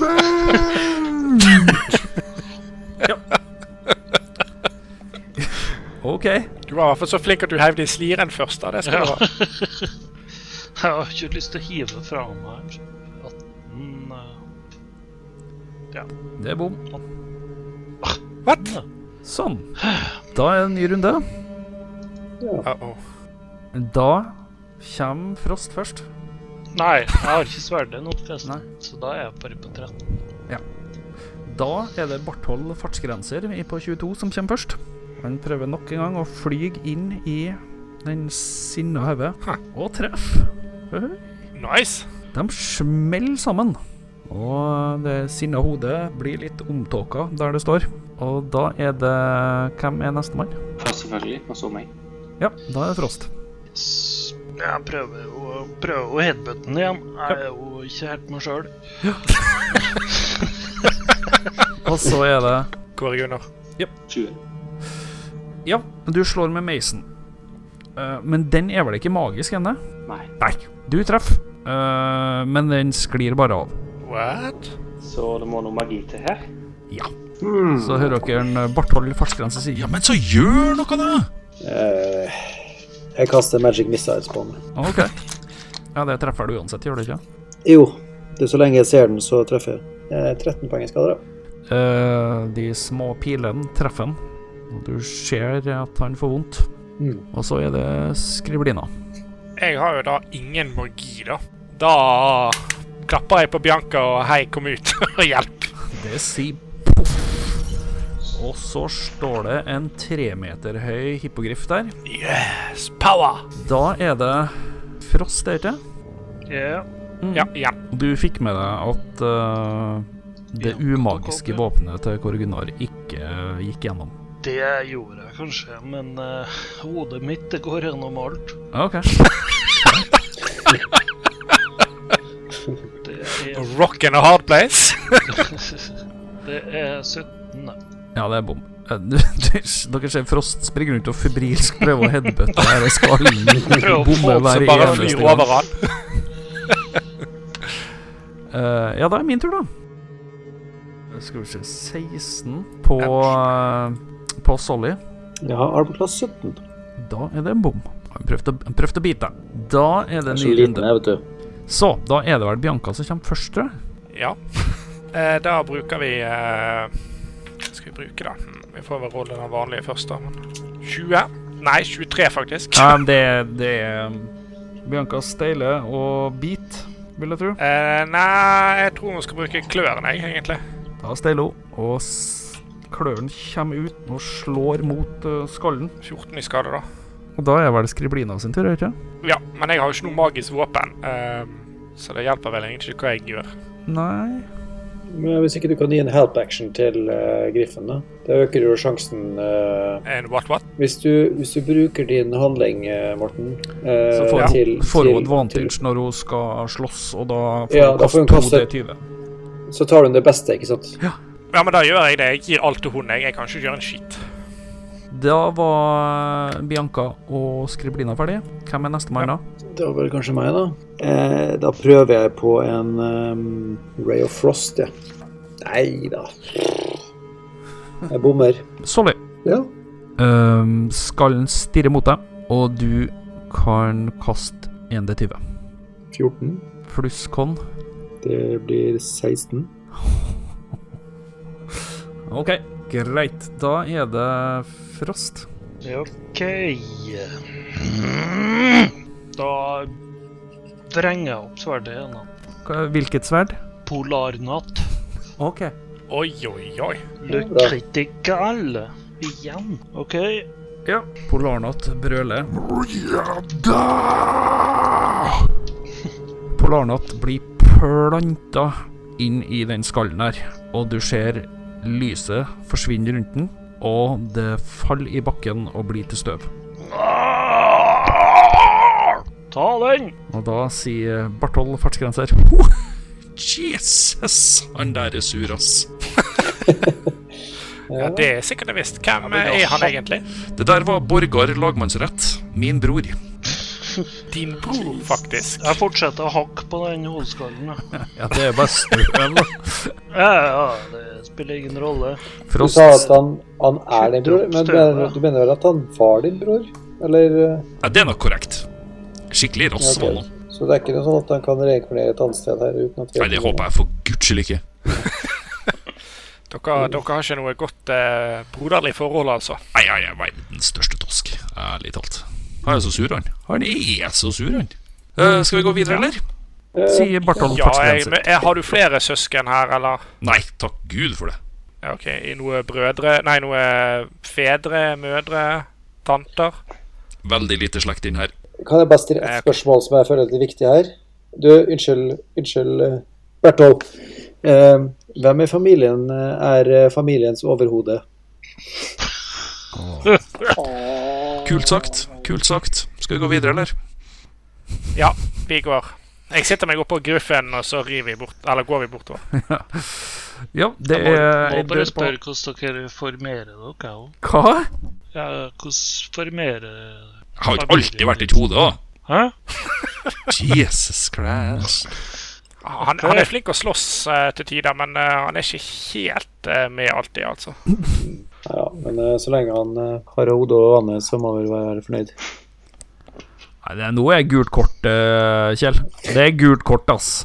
ja. OK. Du var i hvert fall så flink at du heiv det i sliren først. da, det skal Ja. du ha. Jeg har ikke lyst til å hive fra meg at den Ja. Det er bom. What? Sånn. Da er det en ny runde. Uh-oh. Da kommer Frost først. Nei, jeg har ikke sverdet nå, forresten. Så da er jeg bare på 13. Ja. Da er det Barthold fartsgrenser på 22 som kommer først. Han prøver nok en gang å fly inn i den sinna hodet, og treffer. Nice. De smeller sammen. Og det sinna hodet blir litt omtåka der det står. Og da er det Hvem er nestemann? Først selvfølgelig, og så meg. Ja, da er det Frost. S- Jeg prøver å, prøver å headbutte den igjen. Jeg er jo ikke helt meg sjøl. Og så er det Kåre Gunnar. Ja. 20. Ja, du slår med Mason. Uh, men den er vel ikke magisk ennå? Nei. Nei. Du treffer, uh, men den sklir bare av. What? Så det må noe magi til her. Ja. Så hører dere en Barthold fartsgrense si Ja, men så gjør noe, da! Eh, jeg kaster magic missiles på den. OK. Ja, det treffer du uansett, gjør du ikke? Jo, det er så lenge jeg ser den, så treffer jeg. Eh, 13 poeng i skader, da. Eh, de små pilene treffer han. Du ser at han får vondt. Mm. Og så er det skriblina. Jeg har jo da ingen magi, da. Da klapper jeg på Bianca og hei, kom ut og hjelp. Det sier poff. Og så står det en tre meter høy hippogriff der. Yes, power! Da er det Frost, er det ikke? Ja. Ja. Du fikk med deg at uh, det umagiske våpenet til Korgunar ikke gikk gjennom. Det gjorde jeg kanskje, men uh, hodet mitt det går gjennom alt. OK. Det er, Rock in a hard place. det er 17. Ja, det er bom. Eh, Dere ser Frost springer rundt og febrilsk prøve å headbutte her skallen. Å få Bomme hver eneste gang. Eh, ja, da er min tur, da. Skal vi se 16 på, uh, på Solly. Jeg har armklass 17. Da er det en bom. Han prøvde, han prøvde å bite. Da er det en ny runde. jeg, vet du. Så, da er det vel Bianca som kommer først, tror jeg. Ja. Uh, da bruker vi eh, Hva skal vi bruke, da? Hm, Vi får vel rolle den vanlige først, da. Men 20? Nei, 23, faktisk. Ja, det, det er um, Bianca Steile og Beat, vil jeg tro. Eh, nei, jeg tror hun skal bruke klørne, jeg, egentlig. Da steiler hun, og kløren kommer ut og slår mot uh, skallen. 14 i skade, da. Og da er vel Skriblina sin tur, er det ikke? Ja, men jeg har jo ikke noe magisk våpen, uh, så det hjelper vel egentlig ikke hva jeg gjør. Nei Men hvis ikke du kan gi en help action til uh, Griffen, da, da øker jo sjansen uh, En what what? hvis, du, hvis du bruker din handling, uh, Morten uh, Så får hun, til, får hun til- advantage når hun skal slåss, og da får Ja, hun da kaste 2D20. Så tar hun det beste, ikke sant? Ja, men da gjør jeg det. Jeg gir alt til hun, jeg. Jeg kan ikke gjøre en skit. Da var Bianca og Skriblina ferdig. Hvem er nestemann da? Det var vel kanskje meg, da. Eh, da prøver jeg på en um, Ray of Frost, ja. Nei da. Jeg bommer. Solly. Ja. Um, skallen stirrer mot deg, og du kan kaste 1D20. 14. Pluss con. Det blir 16. OK, greit. Da er det Frost. OK. Da vrenger jeg opp sverdet igjen. da. Hva- Hvilket sverd? Polarnatt. OK. Oi, oi, oi. Le critical. Igjen. OK. Ja. Polarnatt brøler. Polarnatt blir planta inn i den skallen her, og du ser lyset forsvinner rundt den, og det faller i bakken og blir til støv. Ta den! Og da sier Barthold fartsgrenser Jesus, han der er sur, ass. Ja, Det er sikkert visst. Hvem er han egentlig? Det der var Borgar lagmannsrett. Min bror. Din bror, faktisk. Jeg fortsetter å hakke på den hodeskallen. Ja, det er bare støv. Ja, ja, det spiller ingen rolle. Du sa at han, han er din bror, men du mener, du mener vel at han var din bror? Eller Ja, det er nok korrekt. Skikkelig rass var han. Så det er ikke noe sånn at han kan reinkarnere et annet sted her uten at Nei, det håper jeg for guds skyld ikke. Dere, dere har ikke noe godt eh, broderlig forhold, altså. Nei, jeg er verdens største tosk. Ærlig talt. Han er så sur, han. Han er så sur, han. Uh, skal vi gå videre, eller? sier Barthold Ja, jeg, men, eh, Har du flere søsken her, eller? Nei, takk Gud for det. Ja, OK. I noe brødre Nei, noe fedre, mødre, tanter? Veldig lite slekt inn her. Kan jeg bare stille Eh, et spørsmål som jeg føler er litt viktig her? Du, unnskyld, unnskyld, eh, Berthold. Eh, hvem i familien eh, er eh, familiens overhode? Kult sagt. Kult sagt. Skal vi gå videre, eller? Ja, vi går. Jeg sitter meg oppå gruffen, og så rir vi bort, eller går vi bortover. Ja, det Jeg må, er må bare spørre hvordan dere formerer dere òg. Hva? Ja, hvordan formerer Jeg har ikke alltid vært et hode, da. Hæ? Jesus Christ. Han, han er flink å slåss uh, til tider, men uh, han er ikke helt uh, med alltid, altså. Ja, men så lenge han har hodet og vannet, så må vi være fornøyd. Nei, det er, noe er gult kort, Kjell. Det er gult kort, ass.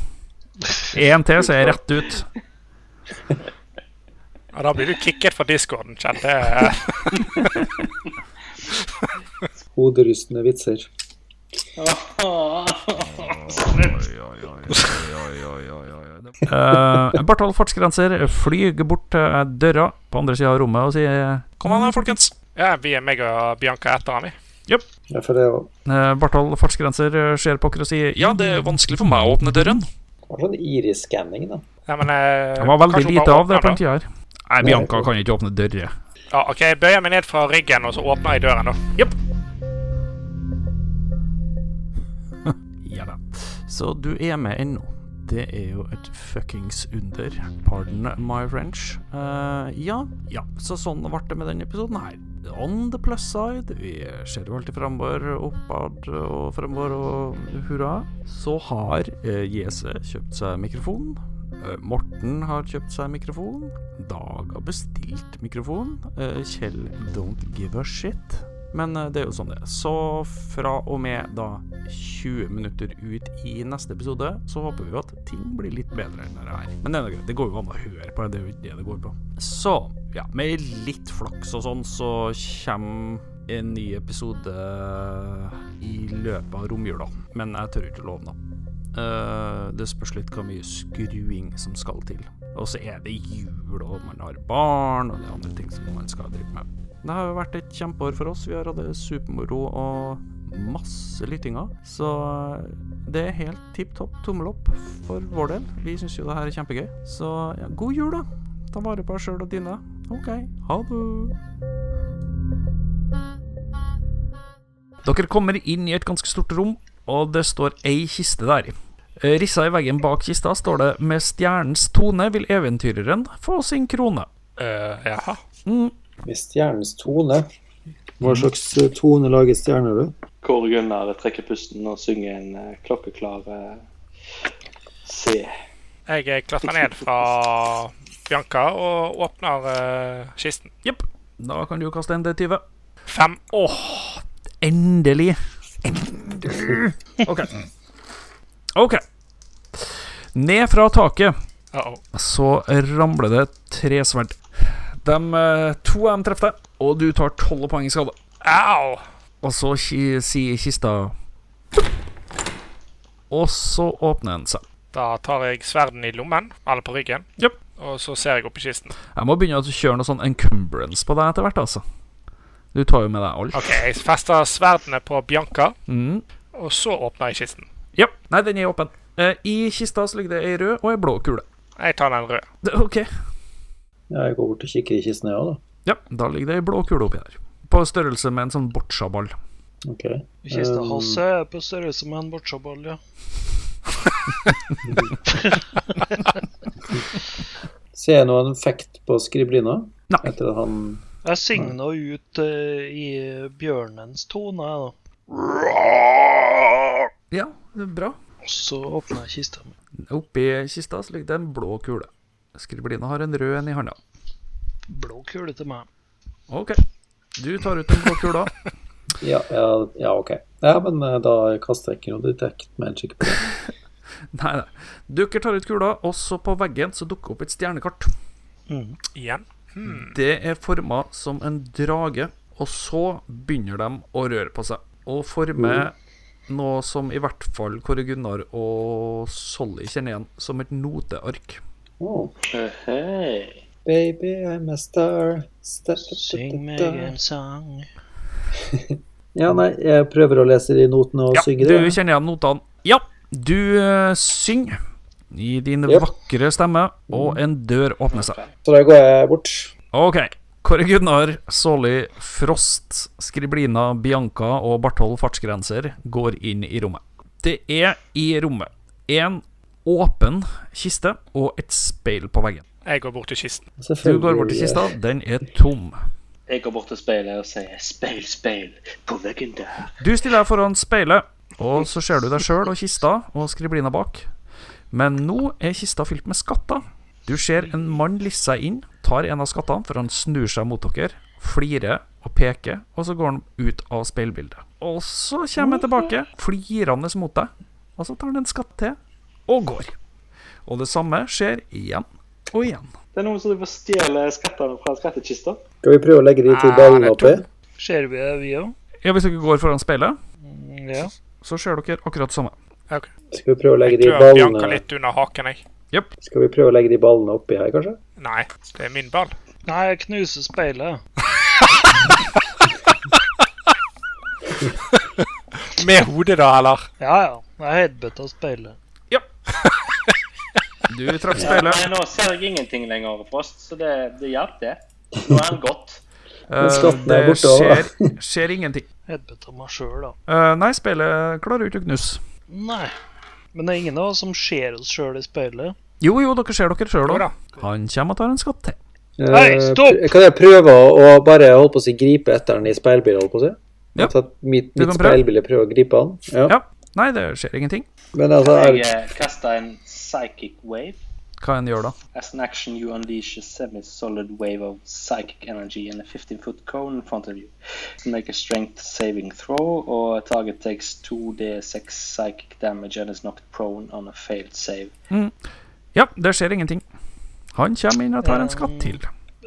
En til, så er jeg rett ut. Ja, da blir du kicket fra discorden, Kjell. Det er Hoderystende vitser. Uh, Barthold fartsgrenser flyr bort til døra på andre sida av rommet og sier Kom an, folkens. Ja, vi er meg og Bianca etter ham, vi. Ja, for det òg. Uh, Barthold fartsgrenser ser på dere og sier Ja, det er vanskelig for meg å åpne døren. det var sånn iris-skanning, da. Ja, men, uh, Det var veldig lite av det på den tida her. Nei, Bianca kan ikke åpne dører. Ja, OK, jeg bøyer meg ned fra ryggen, og så åpner jeg døren, da. Ja Så du er med ennå. Det er jo et fuckings under. Pardon my French. Uh, ja, ja. Så sånn ble det med denne episoden her. On the plus side, vi ser jo alltid fremover, oppad og fremover og hurra. Så har uh, Jese kjøpt seg mikrofon. Eh, Morten har kjøpt seg mikrofon. Dag har bestilt mikrofon. Kjell don't give a shit. Men eh, det er jo sånn det er. Så fra og med da 20 minutter ut i neste episode, så håper vi jo at ting blir litt bedre enn det her. Men det er noe greit. Det går jo an å høre på, det er jo ikke det det går på. Så, ja, med litt flaks og sånn, så kommer en ny episode i løpet av romjula. Men jeg tør ikke love noe. Uh, det spørs litt hvor mye skruing som skal til. Og så er det jul, og man har barn, og det er andre ting som man skal drive med. Det har jo vært et kjempeår for oss. Vi har hatt det supermoro og masse lyttinger. Så det er helt tipp topp tommel opp for vår del. Vi syns jo det her er kjempegøy. Så ja, god jul, da. Ta vare på deg sjøl og dine. OK, ha det. Dere kommer inn i et ganske stort rom, og det står ei kiste der. Eh, Rissa i veggen bak kista står det 'Med stjernens tone vil eventyreren få sin krone'. Uh, jaha. Mm. Med stjernens tone. Hva slags eh, tone lager stjerner, du? Kåre Gunnar trekker pusten og synger en eh, klokkeklar eh, C. Jeg klatrer ned fra Bianca og åpner kisten. Jepp. Da kan du kaste en D20. Fem. Åh, endelig. Endelig. OK. OK. Ned fra taket Uh -oh. så ramler det tre sverd. De, eh, to av dem treffer deg, og du tar tolv poeng i skade. Au! Og så sier kista Og så åpner den seg. Da tar jeg sverden i lommen, eller på ryggen, yep. og så ser jeg opp i kisten. Jeg må begynne å kjøre noe sånn encumbrance på deg etter hvert, altså. Du tar jo med deg alt. OK, jeg fester sverdene på Bianca, Mm. og så åpner jeg kisten. Ja. Nei, den er åpen. Eh, I kista så ligger det ei rød og ei blå kule. Jeg tar den røde. Ok. Ja, jeg går bort og kikker i kisten, jeg òg, da. Ja, da ligger det ei blå kule oppi der. På størrelse med en sånn boccia-ball. Ok. Kista Um, hans er på størrelse med en bocciaball, ja. Ser jeg noen effekt på skriblina? Nei. Etter at han Jeg synger nå ut uh, i bjørnens tone, jeg, da. Ja, det er bra. Og så åpner jeg kista mi. Oppi kista så ligger det en blå kule. Skriblina har en rød en i handa. Blå kule til meg. Ok. Du tar ut den blå kula. Ja, ja, ja ok. Ja, men eh, da kaster jeg ikke noe detect magic på det. Nei, nei. Dere tar ut kula, og så på veggen så dukker opp et stjernekart. Mm. Igjen. Hmm. Det er forma som en drage, og så begynner de å røre på seg. Og forme noe som i hvert fall Kåre Gunnar og Solly kjenner igjen som et noteark. Oh. Baby, I'm a star. Sta- sta- sta- Syng meg en sang. Ja, nei, jeg prøver å lese de notene og Ja, synge du kjenner igjen notene. Ja, du uh, synger i din Yep. vakre stemme, og en dør åpner seg. Så da går jeg bort. Ok. Kåre Gunnar, Solly, Frost, Skriblina, Bianca og Barthold Fartsgrenser går inn i rommet. Det er i rommet en åpen kiste og et speil på veggen. Jeg går bort til kisten. Du går bort til kista, den er tom. Jeg går bort til speilet og sier 'speil, speil på veggen der'. Du stiller deg foran speilet, og så ser du deg sjøl og kista og skriblina bak. Men nå er kista fylt med skatter. Du ser en mann lisse seg inn, tar en av skattene, for han snur seg mot dere, flirer og peker, og så går han ut av speilbildet. Og så kommer han tilbake, flirende mot deg, og så tar han en skatt til, og går. Og det samme skjer igjen og igjen. Det er noen som driver får stjeler skattene fra skattkista. Skal vi prøve å legge de to Ah, ballene er oppi? Ser vi det, vi òg? Ja, Hvis dere går foran speilet, Ja. så ser dere akkurat det samme. Okay. Skal vi prøve å legge Jeg de klør Bianca ballene litt under haken, jeg. Skal vi prøve å legge de ballene oppi her, kanskje? Nei, det er min ball. Nei, jeg knuser speilet. Med hodet, da, eller? Ja, ja. Jeg headbutta speilet. Du traff Ja, speilet. nei, nå ser jeg ingenting lenger, Frost, så det, det hjalp, det. Nå er han gått. Uh, det skjer, skjer ingenting. Helvete meg sjøl, da. Uh, nei, speilet klarer ikke å knuse. Nei. Men det er ingen av oss som ser oss sjøl i speilet. Jo, jo, dere ser dere sjøl òg. Han kommer og tar en skatt til. Nei, Eh, stopp! Kan jeg prøve å, bare holde på å si, gripe etter den i speilbildet? holdt på å si? Ja. At mitt, mitt speilbilde prøver å gripe han? Ja. Ja. Nei, det skjer ingenting. Men altså, Jeg er, eh, kaster en psychic wave. Hva en gjør da? As an action, you unleash a semi-solid wave of psychic energy in a 15-foot cone in front of you. Make a strength saving throw, or a target takes 2d6 psychic damage and is knocked prone on a failed save. Ja, det skjer ingenting. Han kommer inn og tar en skatt til.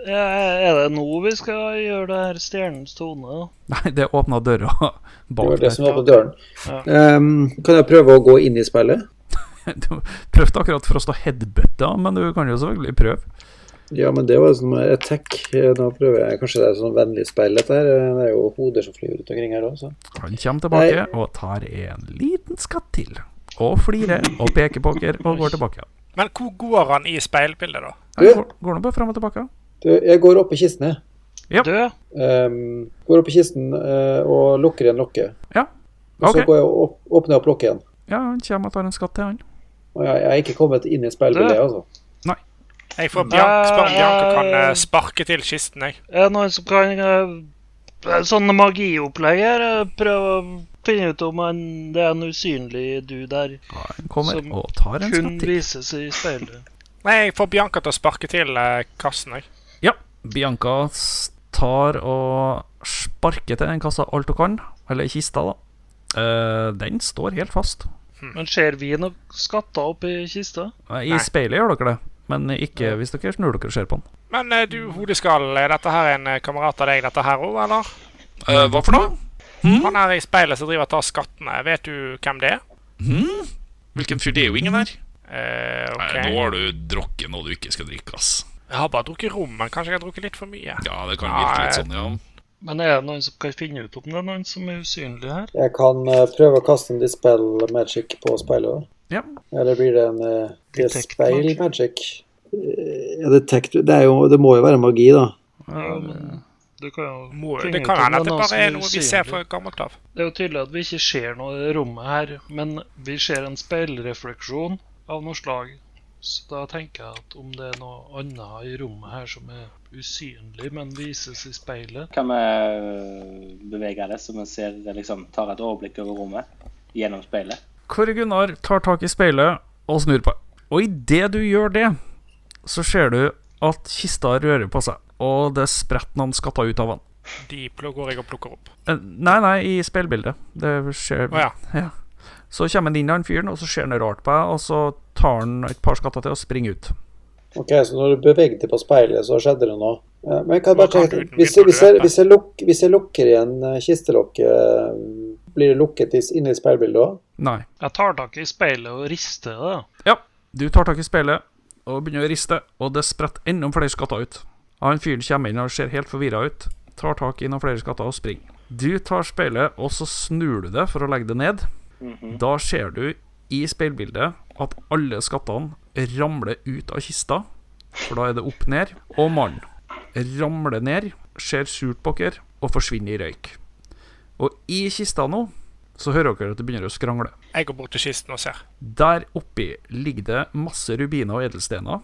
Ja, Er det nå vi skal gjøre det her stjernens tone? Nei, det åpna døra det var det som på døren. Ja. Um, kan jeg prøve å gå inn i speilet? Du prøvde akkurat for å stå headbutta, men du kan jo selvfølgelig prøve. Ja, men det var sånn attack. Eh, Nå prøver jeg Kanskje det er sånn vennlig speil, dette her. Eh, Det er jo hoder som flyr rundt omkring her også. Han kommer tilbake og tar en liten skatt til. Og flirer og peker på dere og går tilbake. Men hvor går han i speilbildet, da? Han går, går nå bare fram og tilbake. Du, jeg går opp i kisten, jeg. Ja. Du, Ehm, går opp i kisten uh, og lukker igjen lokket. Ja. Og så går jeg og åp- åpner jeg opp lokket igjen. Ja, han kommer og tar en skatt til, han. Og jeg, jeg er ikke kommet inn i speilbildet, altså. Nei. Jeg får Bian spør om Bianca kan Eh, eh, sparke til kisten, jeg. er det noen som kan uh, Sånne magiopplegg her. eh, Prøve å finne ut om en, det er en usynlig du der. Kommer Som og tar en Kun vises i speilet. Nei, jeg får Bianca til å sparke til eh, kassen, jeg. Ja, Bianca tar og sparker til den kassa alt hun kan. Eller kista, da. Uh, den står helt fast. Men ser vi noen skatter oppi kista? I Nei. speilet gjør dere det, men ikke hvis dere snur dere og ser på den. Men eh, du, hodeskall, er dette her en eh, kamerat av deg, dette her òg, eller? Uh, hva for noe? Han her i speilet som driver og tar skattene, vet du hvem det er? Hmm? Hvilken fyr? Det er jo ingen her. Uh, okay. Nei, nå har du drukket noe du ikke skal drikke, ass. Jeg har bare drukket rom, men kanskje jeg har drukket litt for mye. Ja, det kan virke litt sånn, ja. Men er det noen som kan finne ut om det er noen som er usynlig her? Jeg kan eh, prøve å kaste en dispel magic på speilet. Ja. Eller blir det en eh, Detect speil magic. magic? Eh, Ja, detect det, er jo, det må jo være magi, da. Ja, men du kan jo Må, finne det ut kan om hende at det bare er noe vi ser usynlig. fra gammelt av. Det er jo tydelig at vi ikke ser noe i det rommet her, men vi ser en speilrefleksjon av noe slag. Så da tenker jeg at om det er noe annet i rommet her som er usynlig, men vises i speilet Kan vi bevege det så vi ser, liksom, tar et overblikk over rommet gjennom speilet? Kåre Gunnar tar tak i speilet og snur på. Og idet du gjør det, så ser du at kista rører på seg, og det spretter noen skatter ut av den. De pl- går jeg og plukker opp. Eh, Nei, nei, i speilbildet. Det skjer oh, ja. Ja. Så kommer han inn, han fyren, og så ser han rart på deg, og så tar han et par skatter til og springer ut. Ok, Så når du beveget deg på speilet, så skjedde det noe? Men jeg kan bare tenke, hvis, jeg, hvis, jeg, hvis, jeg luk, hvis jeg lukker igjen eh, kistelokket, eh, blir det lukket i- inne i speilbildet òg? Nei. Jeg tar tak i speilet og rister det. Ja, du tar tak i speilet og begynner å riste, og det spretter enda flere skatter ut. Han fyren kommer inn og ser helt forvirra ut, tar tak i noen flere skatter og springer. Du tar speilet, og så snur du det for å legge det ned. Mhm. Da ser du i speilbildet at alle skattene ramler ut av kista, for da er det opp ned, og mannen ramler ned, ser surt på dere og forsvinner i røyk. Og i kista nå så hører dere at det begynner å skrangle. Jeg går bort til kisten og ser. Der oppi ligger det masse rubiner og edelstener,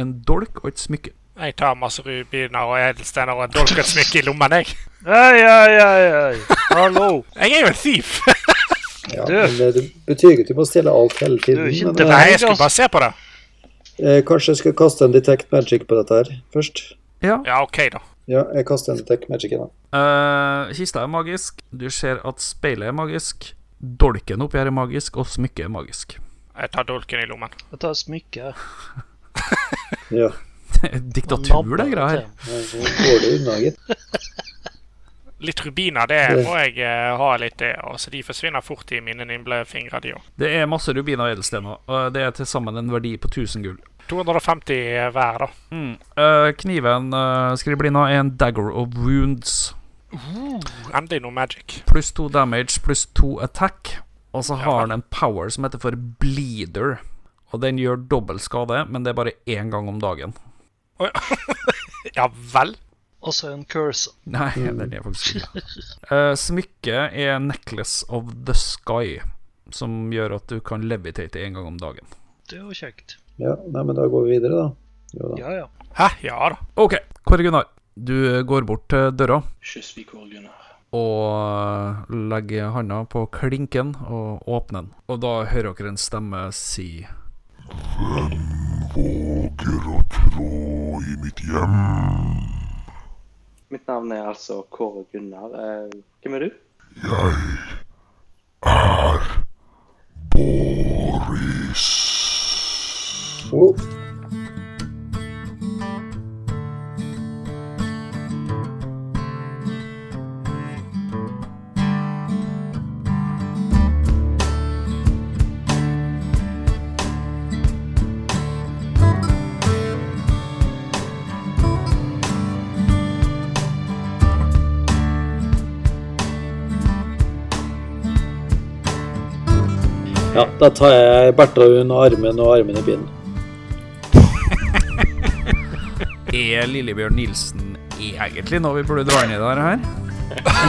en dolk og et smykke. Jeg tar masse rubiner og edelstener og en dolk og et smykke i lommen, jeg. Hei, hei, hei, hei. Hallo. Jeg er jo en thief! Ja, Du. men det, det betyr ikke at du må stjele alt hele tiden. Du ikke men, eh, Nei, jeg skulle bare se på det. eh, kanskje jeg skal kaste en detect magic på dette her først? Ja. Ja, OK, da. Ja, jeg kaster en detect magic i den. Uh, kista er magisk. Du ser at speilet er magisk. Dolken oppi her er magisk, og smykket er magisk. Jeg tar dolken i lommen. Jeg tar smykket. Ja, Diktatur, det greia her. nå går det unna, gitt. Litt rubiner, det må jeg eh, ha litt det. Altså, de forsvinner fort i mine nimble fingre, de òg. Det er masse rubiner og edelstener. og det er til sammen en verdi på 1000 gull. 250 hver, da. Mm. Uh, kniven uh, skriblina er en dagger of wounds. Endelig noe magic. Pluss to damage, pluss to attack. Og så har ja, den en power som heter for bleeder. Og den gjør dobbelt skade, men det er bare én gang om dagen. Ja vel? Også en curse. Nei, den er faktisk ikke uh, Smykket er necklace of the sky, som gjør at du kan levitate én gang om dagen. Det er jo kjekt. Ja, nei, men da går vi videre, da. Jo da. Ja, ja. Hæ? Ja da. OK, Kåre Gunnar. Du går bort til døra Kjøsvik og Gunnar. og eh, legger handa på klinken og åpner den. Og da hører dere en stemme si Hvem Våger å trå i mitt hjem. Mitt navn er altså Kåre Gunnar. Eh, hvem er du? Jeg da tar jeg Bertha under armen og armen i bilen. Er Lillebjørn Nilsen egentlig noe vi burde dra inn i det her?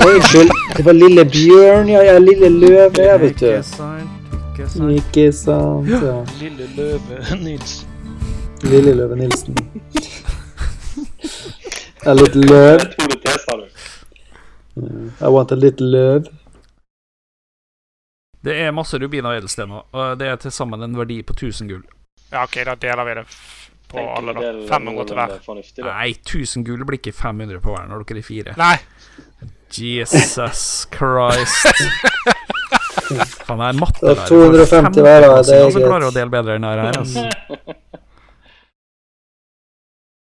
Unnskyld, det var lille bjørn, ja, ja, lille løve, jeg vet Ikke du. sant, ikke sant. Ikke sant, ja. Lille løve Nilsen. Lille løve Nilsen. A little løv. Du. I want a little løv. Det er masse rubiner og edelstener, og det er til sammen en verdi på 1000 gull. Ja, OK, da deler vi det på alle, da. det er 500 til hver. Nei, 1000 gull blir ikke 500 på hver når dere er fire. Nei, Jesus Christ. Faen, jeg er matte Det er 250 hver, da. Det er som greit. klarer å dele bedre enn det her. Altså.